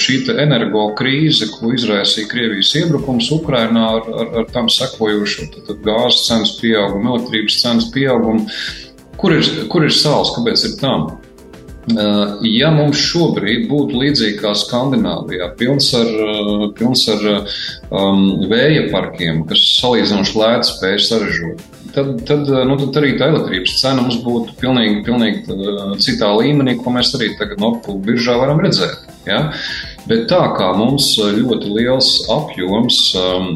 [SPEAKER 3] šī te energo krīze, ko izraisīja Krievijas iebrukums Ukrainā ar, ar, ar tam sekojošu gāzes cenas pieaugumu, elektrības cenas pieaugumu, Kur ir, kur ir sāls? Kāpēc ir? Uh, ja mums šobrīd būtu līdzīgi kā Skandināvijā, pilns ar, pilns ar um, vēja parkiem, kas salīdzinoši lēti spēj saražot, tad, tad, nu, tad arī tā elektrības cena mums būtu pilnīgi, pilnīgi citā līmenī, ko mēs arī tagad Nordpūļu biržā varam redzēt. Ja? Bet tā kā mums ļoti liels apjoms um,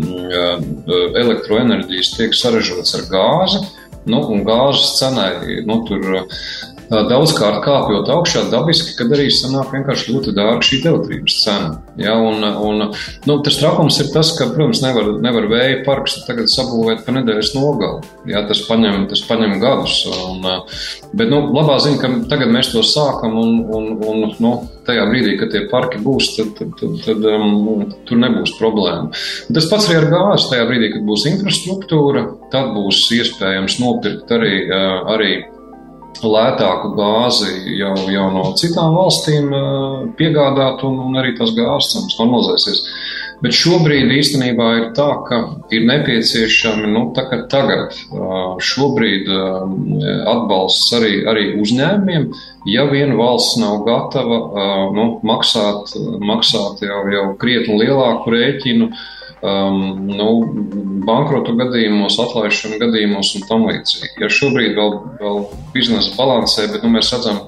[SPEAKER 3] elektroenerģijas tiek saražots ar gāzi, nu, un gāzes cenai nu, tur daudzkārt kāpjot augšā, dabiski, kad arī sanāk vienkārši ļoti dārga šī elektrības cena. Ja, un, un, nu, tas trakums ir tas, ka, protams, nevar, nevar vēja parks tagad sabūvēt pa nedēļas nogali. Ja, tas, paņem, tas paņem gadus. Un, bet nu, labā ziņa, ka tagad mēs to sākam un, un, un nu, tajā brīdī, kad tie parki būs, tad, tad, tad, tad um, tur nebūs problēma. Tas pats arī ar gāzi. Tajā brīdī, kad būs infrastruktūra, tad būs iespējams nopirkt arī, arī lētāku gāzi jau, jau no citām valstīm eh, piegādāt, un, un arī tās gāzes cenas normalizēsies. Bet šobrīd īstenībā ir tā, ka ir nepieciešami nu, tagad, eh, šobrīd eh, atbalsts arī, arī uzņēmumiem, ja vien valsts nav gatava nu, maksāt, maksāt jau, jau krietni lielāku rēķinu um, nu, bankrotu gadījumos, atlaišanu gadījumos un tam līdzīgi. Ja šobrīd vēl, vēl biznesa balansē, bet nu, mēs redzam,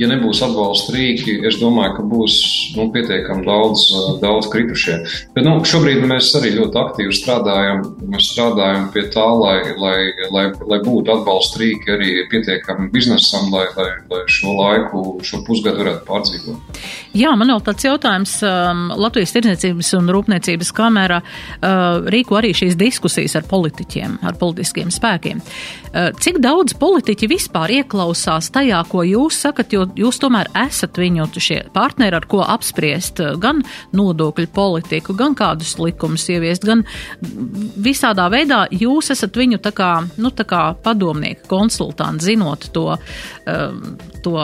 [SPEAKER 3] ja nebūs atbalsta rīki, es domāju, ka būs nu, pietiekami daudz, daudz kritušie. Bet nu, šobrīd mēs arī ļoti aktīvi strādājam, strādājam pie tā, lai, lai, lai, lai būtu atbalsta rīki arī pietiekami biznesam, lai, lai, lai šo laiku, šo pusgadu varētu pārdzīvot.
[SPEAKER 1] Jā, man vēl tāds jautājums. Um, Latvijas tirdzniecības un rūpniecības kamera uh, rīko arī šīs diskusijas ar politiķiem, ar politiskiem spēkiem. Uh, cik daudz politiķi vispār ieklausās tajā, ko jūs sakat, jo jūs tomēr esat viņu šie partneri, ar ko apspriest uh, gan nodokļu politiku, gan kādus likumus ieviest, gan visādā veidā jūs esat viņu tā kā, nu, tā kā padomnieki, konsultanti, zinot to, um, to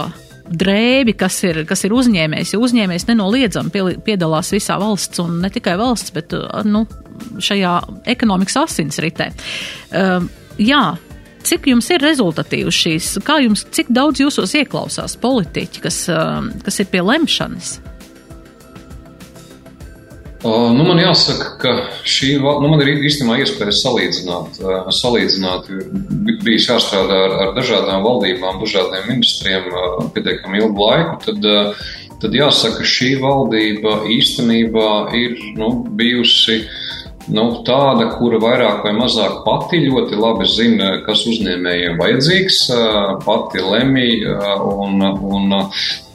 [SPEAKER 1] drēbi, kas ir, kas ir uzņēmējs, jo uzņēmējs nenoliedzami piedalās visā valsts un ne tikai valsts, bet nu, šajā ekonomikas asinsritē. Um, jā, cik jums ir rezultatīvas šīs, kā jums, cik daudz jūsos ieklausās politiķi, kas, um, kas ir pie lemšanas?
[SPEAKER 3] Uh, nu, man jāsaka, ka šī nu, man ir īstenībā iespēja salīdzināt. Uh, salīdzināt bijis jāstrādā ar, ar dažādām valdībām, dažādiem ministriem uh, pietiekami ilgu laiku. Tad, tad jāsaka, ka šī valdība īstenībā ir nu, bijusi uh, nu, tāda, kura vairāk vai mazāk pati ļoti labi zina, kas uzņēmējiem vajadzīgs, pati lemj. Un, un,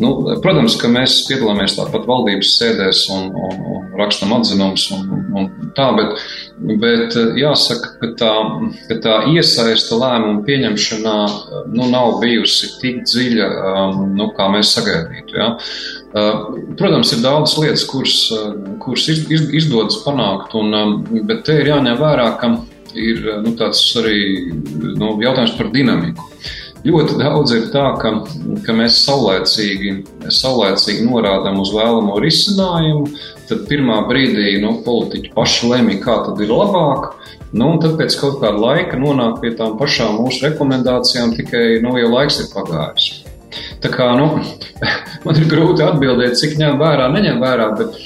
[SPEAKER 3] nu, protams, ka mēs piedalāmies tāpat valdības sēdēs un, un, un rakstam atzinumus un, un tā, bet, bet jāsaka, ka tā, ka tā iesaista lēmumu pieņemšanā nu, nav bijusi tik dziļa, nu, kā mēs sagaidītu. Ja? Protams, ir daudz lietas, kuras, kuras izdodas panākt, un, bet te ir jāņem vērā, ka ir nu, tāds arī nu, jautājums par dinamiku. Ļoti daudz ir tā, ka, ka mēs saulēcīgi, saulēcīgi norādām uz vēlamo risinājumu, tad pirmā brīdī nu, politiķi paši lemj, kā tad ir labāk. Nu, un tad pēc kaut kāda laika nonāk pie tām pašām mūsu rekomendācijām, tikai nu, jau laiks ir pagājis. Tā kā, nu, man ir grūti atbildēt, cik ņem vērā, neņem vērā, bet,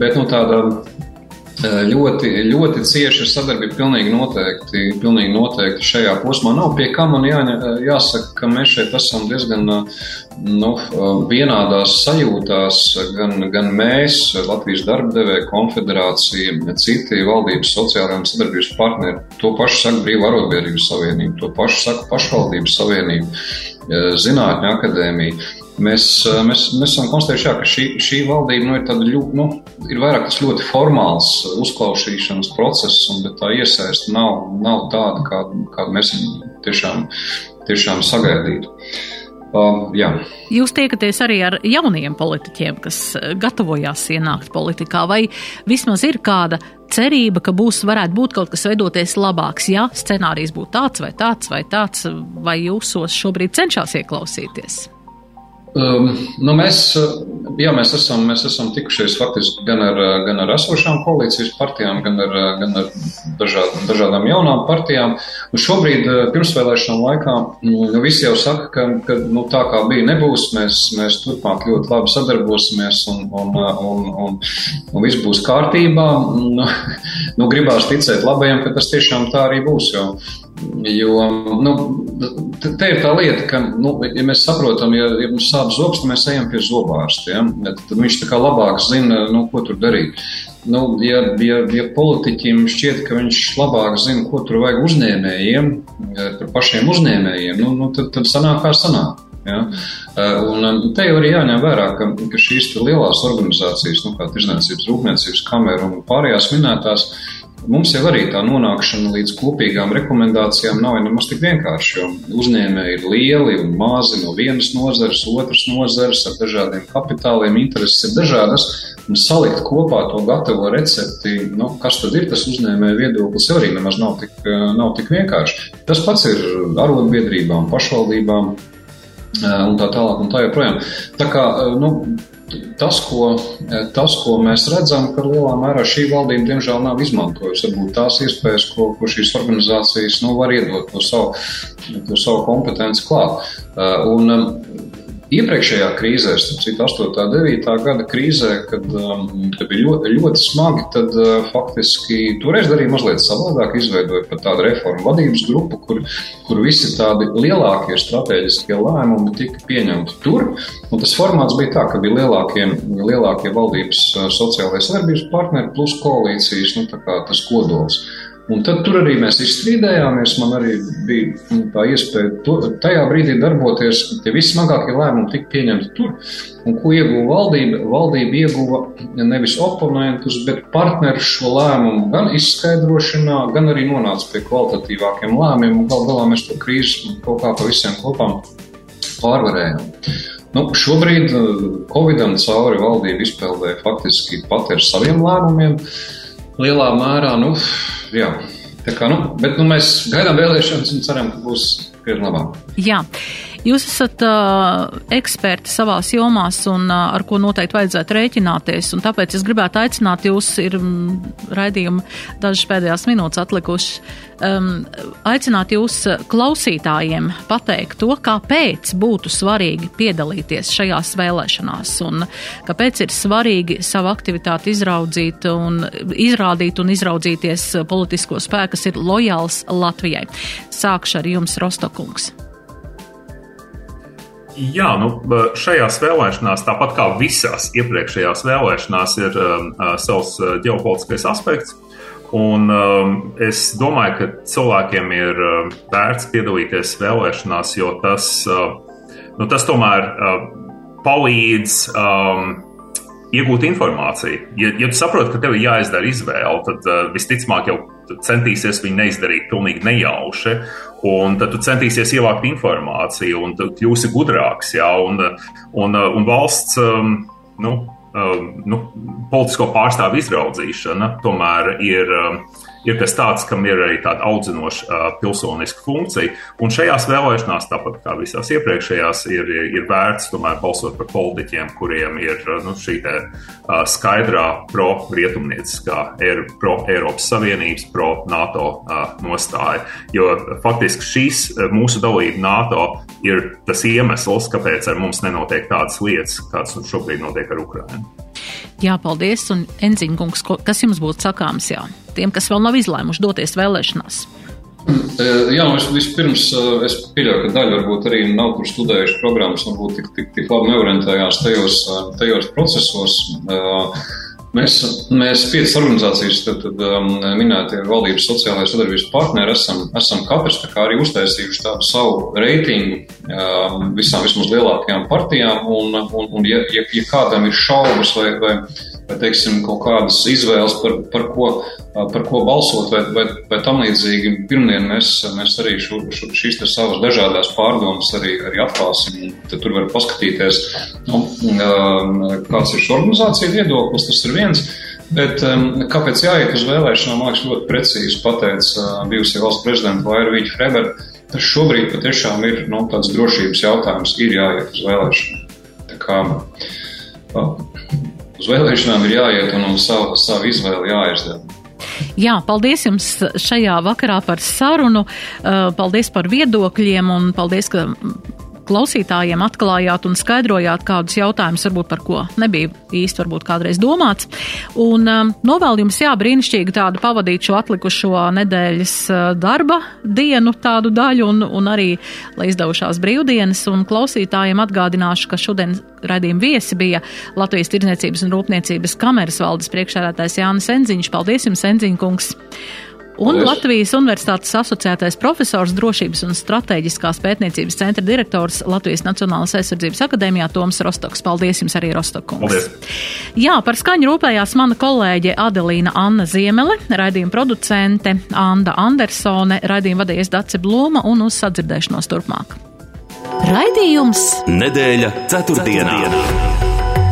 [SPEAKER 3] bet nu, tāda eh, ļoti, ļoti cieša sadarbība pilnīgi noteikti, pilnīgi noteikti šajā posmā nav. Pie kā man jā, jāsaka, ka mēs šeit esam diezgan nu, vienādās sajūtās, gan, gan mēs, Latvijas darbdevēja konfederācija, citi valdības sociālajiem sadarbības partneri. To pašu saka Brīvā arotbiedrības savienība, to pašu saka pašvaldības savienība. Zinātņu akadēmija. Mēs, eh, mēs, mēs esam konstatējuši, jā, ka šī, šī valdība nu, ir, ļoti, nu, ir vairāk tas ļoti formāls uzklausīšanas process, un tā iesaiste nav, nav tāda, kādu, kādu mēs tiešām, tiešām sagaidītu. Um, jā.
[SPEAKER 1] Jūs tiekaties arī ar jauniem politiķiem, kas gatavojās ienākt politikā, vai vismaz ir kāda cerība, ka būs, varētu būt kaut kas veidoties labāks, ja scenārijs būtu tāds vai tāds vai tāds, vai jūsos šobrīd cenšas ieklausīties?
[SPEAKER 3] Um, nu mēs, jā, mēs, esam, mēs esam tikušies faktiski gan ar, gan ar esošām koalīcijas partijām, gan ar, gan ar dažād, dažādām jaunām partijām. Un šobrīd, pirmsvēlēšana laikā, nu, visi jau saka, ka, ka nu, tā kā bija, nebūs. Mēs, mēs turpmāk ļoti labi sadarbosimies un, un, un, un, un viss būs kārtībā. Nu, nu, gribās ticēt labajam, ka tas tiešām tā arī būs. Jo, Jo nu, te ir tā lieta, ka, nu, ja mēs saprotam, ja, ja mums sāp zobs, tad mēs ejam pie zobārsta. Ja? Tad viņš tā kā labāk zina, nu, ko tur darīt. Nu, ja, ja, ja politiķim šķiet, ka viņš labāk zina, ko tur vajag uzņēmējiem, par pašiem uzņēmējiem, nu, nu, tad, tad sanāk kā sanāk. Ja? Un te jau arī jāņem vērā, ka, ka šīs lielās organizācijas, nu, kā Tirzniecības rūpniecības kamera un pārējās minētās, uh, Mums jau arī tā nonākšana līdz kopīgām rekomendācijām nav nemaz tik vienkārši, jo uzņēmēji ir lieli un mazi no vienas nozares, otras nozares ar dažādiem kapitāliem, intereses ir dažādas, un salikt kopā to gatavo recepti, nu, kas tad ir tas uzņēmēja viedoklis, arī nemaz nav tik, nav tik vienkārši. Tas pats ir arotbiedrībām, pašvaldībām un tā tālāk un tā joprojām. Tā kā, nu, tas, ko, tas, ko mēs redzam, ka lielā mērā šī valdība diemžēl nav izmantojusi varbūt tās iespējas, ko, ko šīs organizācijas nu, var iedot to savu, to savu kompetenci klāt. Un, Iepriekšējā krīzē, citu, 8. un 9. gada krīzē, kad, um, kad bija ļoti, ļoti smagi, tad uh, faktiski toreiz darīja mazliet savādāk. Izveidoja pat tādu reformu vadības grupu, kur, kur visi tādi lielākie strateģiskie lēmumi tika pieņemti tur. Un tas formāts bija tā, ka bija lielākie, lielākie valdības uh, sociālais sadarbības partneri plus koalīcijas, nu, tas kodols. Un tad tur arī mēs izstrīdējāmies. Man arī bija nu, tā iespēja to, tajā brīdī darboties. Tie vissmagākie lēmumi tika pieņemti tur. Un ko ieguva valdība? Valdība ieguva nevis oponentus, bet partnerus šo lēmumu gan izskaidrošanā, gan arī nonāca pie kvalitatīvākiem lēmumiem. Galu galā mēs to krīzi kaut kā pa visiem kopām pārvarējām. Nu, šobrīd Covidam cauri valdība izpildīja faktiski pati ar saviem lēmumiem. Lielā mērā, nu, jā. Tā kā, nu, bet nu, mēs gaidām vēlēšanas un ceram, ka būs krietni labāk.
[SPEAKER 1] Jā. Jūs esat uh, eksperti savās jomās un uh, ar ko noteikti vajadzētu rēķināties, un tāpēc es gribētu aicināt jūs, ir mm, raidījumi dažas pēdējās minūtes atlikušas, um, aicināt jūs klausītājiem pateikt to, kāpēc būtu svarīgi piedalīties šajās vēlēšanās un kāpēc ir svarīgi savu aktivitāti izraudzīt un izrādīt un izraudzīties politisko spēku, kas ir lojāls Latvijai. Sākšu ar jums, Rostokungs.
[SPEAKER 2] Jā, nu, šajās vēlēšanās, tāpat kā visās iepriekšējās vēlēšanās, ir um, savs ģeopolitiskais aspekts. Un, um, es domāju, ka cilvēkiem ir um, vērts piedalīties vēlēšanās, jo tas, uh, nu, tas tomēr uh, palīdz um, iegūt informāciju. Ja, ja tu saproti, ka tev ir jāizdara izvēle, tad uh, visticamāk jau centīsies viņu neizdarīt pilnīgi nejauši. Un tad tu centīsies ievākt informāciju, un tu kļūsi gudrāks. Jā, un, un, un valsts um, nu, um, nu, politisko pārstāvu izraudzīšana tomēr ir. Ir kas tāds, kam ir arī tāda audzinoša pilsoniska funkcija. Un šajās vēlēšanās, tāpat kā visās iepriekšējās, ir, ir, vērts tomēr balsot par politiķiem, kuriem ir nu, šī te, skaidrā pro-rietumnieciskā, pro-Eiropas Savienības, pro-NATO nostāja. Jo faktiski šīs mūsu dalība NATO ir tas iemesls, kāpēc ar mums nenotiek tādas lietas, kādas šobrīd notiek ar Ukrajinu.
[SPEAKER 1] Jā, paldies. Un Enziņkungs, kas jums būtu sakāms jā, tiem, kas vēl nav izlēmuši doties vēlēšanās?
[SPEAKER 3] Mm, jā, es vispirms es pieļauju, ka daļa varbūt arī nav tur studējuši programmas, varbūt tik, tik, tik labi neorientējās tajos, tajos procesos. Mēs, mēs piecas organizācijas, tad, tad um, minētie valdības sociālajā sadarbības partneri, esam, esam katrs arī uztaisījuši tādu savu reitingu um, visām vismaz lielākajām partijām. Un, un, un ja, ja, ja kādam ir šaubas vai, vai, vai teiksim, kaut kādas izvēles, par, par, ko, par ko balsot, vai, vai, vai tam līdzīgi. Pirmdien mēs, mēs arī šo, šo, šīs savas dažādas pārdomas arī, arī atklāsim. Tur var paskatīties, nu, kāds ir šo organizāciju viedoklis, tas ir viens. Bet kāpēc jāiet uz vēlēšanām, man liekas, ļoti precīzi pateica bijusī valsts prezidenta Vaira Vīķa Freber. Tas šobrīd patiešām ir nu, tāds drošības jautājums, ir jāiet uz vēlēšanām. Tā kā, uz vēlēšanām ir jāiet un uz savu, savu izvēli jāizdara.
[SPEAKER 1] Jā, paldies jums šajā vakarā par sarunu, uh, paldies par viedokļiem un paldies, ka klausītājiem atklājāt un skaidrojāt kādus jautājumus, varbūt par ko nebija īsti varbūt kādreiz domāts. Un um, novēl jums jā, brīnišķīgi tādu pavadīt šo atlikušo nedēļas uh, darba dienu tādu daļu un, un arī, lai izdevušās brīvdienas. Un klausītājiem atgādināšu, ka šodien raidījuma viesi bija Latvijas Tirdzniecības un Rūpniecības kameras valdes priekšsēdētājs Jānis Enziņš. Paldies jums, Enziņkungs! Un Paldies. Latvijas Universitātes asociētais profesors, drošības un strateģiskās pētniecības centra direktors Latvijas Nacionālās aizsardzības akadēmijā Toms Rostoks. Paldies jums arī, Rostokungs. Jā, par skaņu rūpējās mana kolēģe Adelīna Anna Ziemele, raidījuma producente Anda Andersone, raidījuma vadījies Dace Blūma un uz sadzirdēšanos turpmāk.
[SPEAKER 4] Raidījums Nedēļa ceturtdienā. ceturtdienā.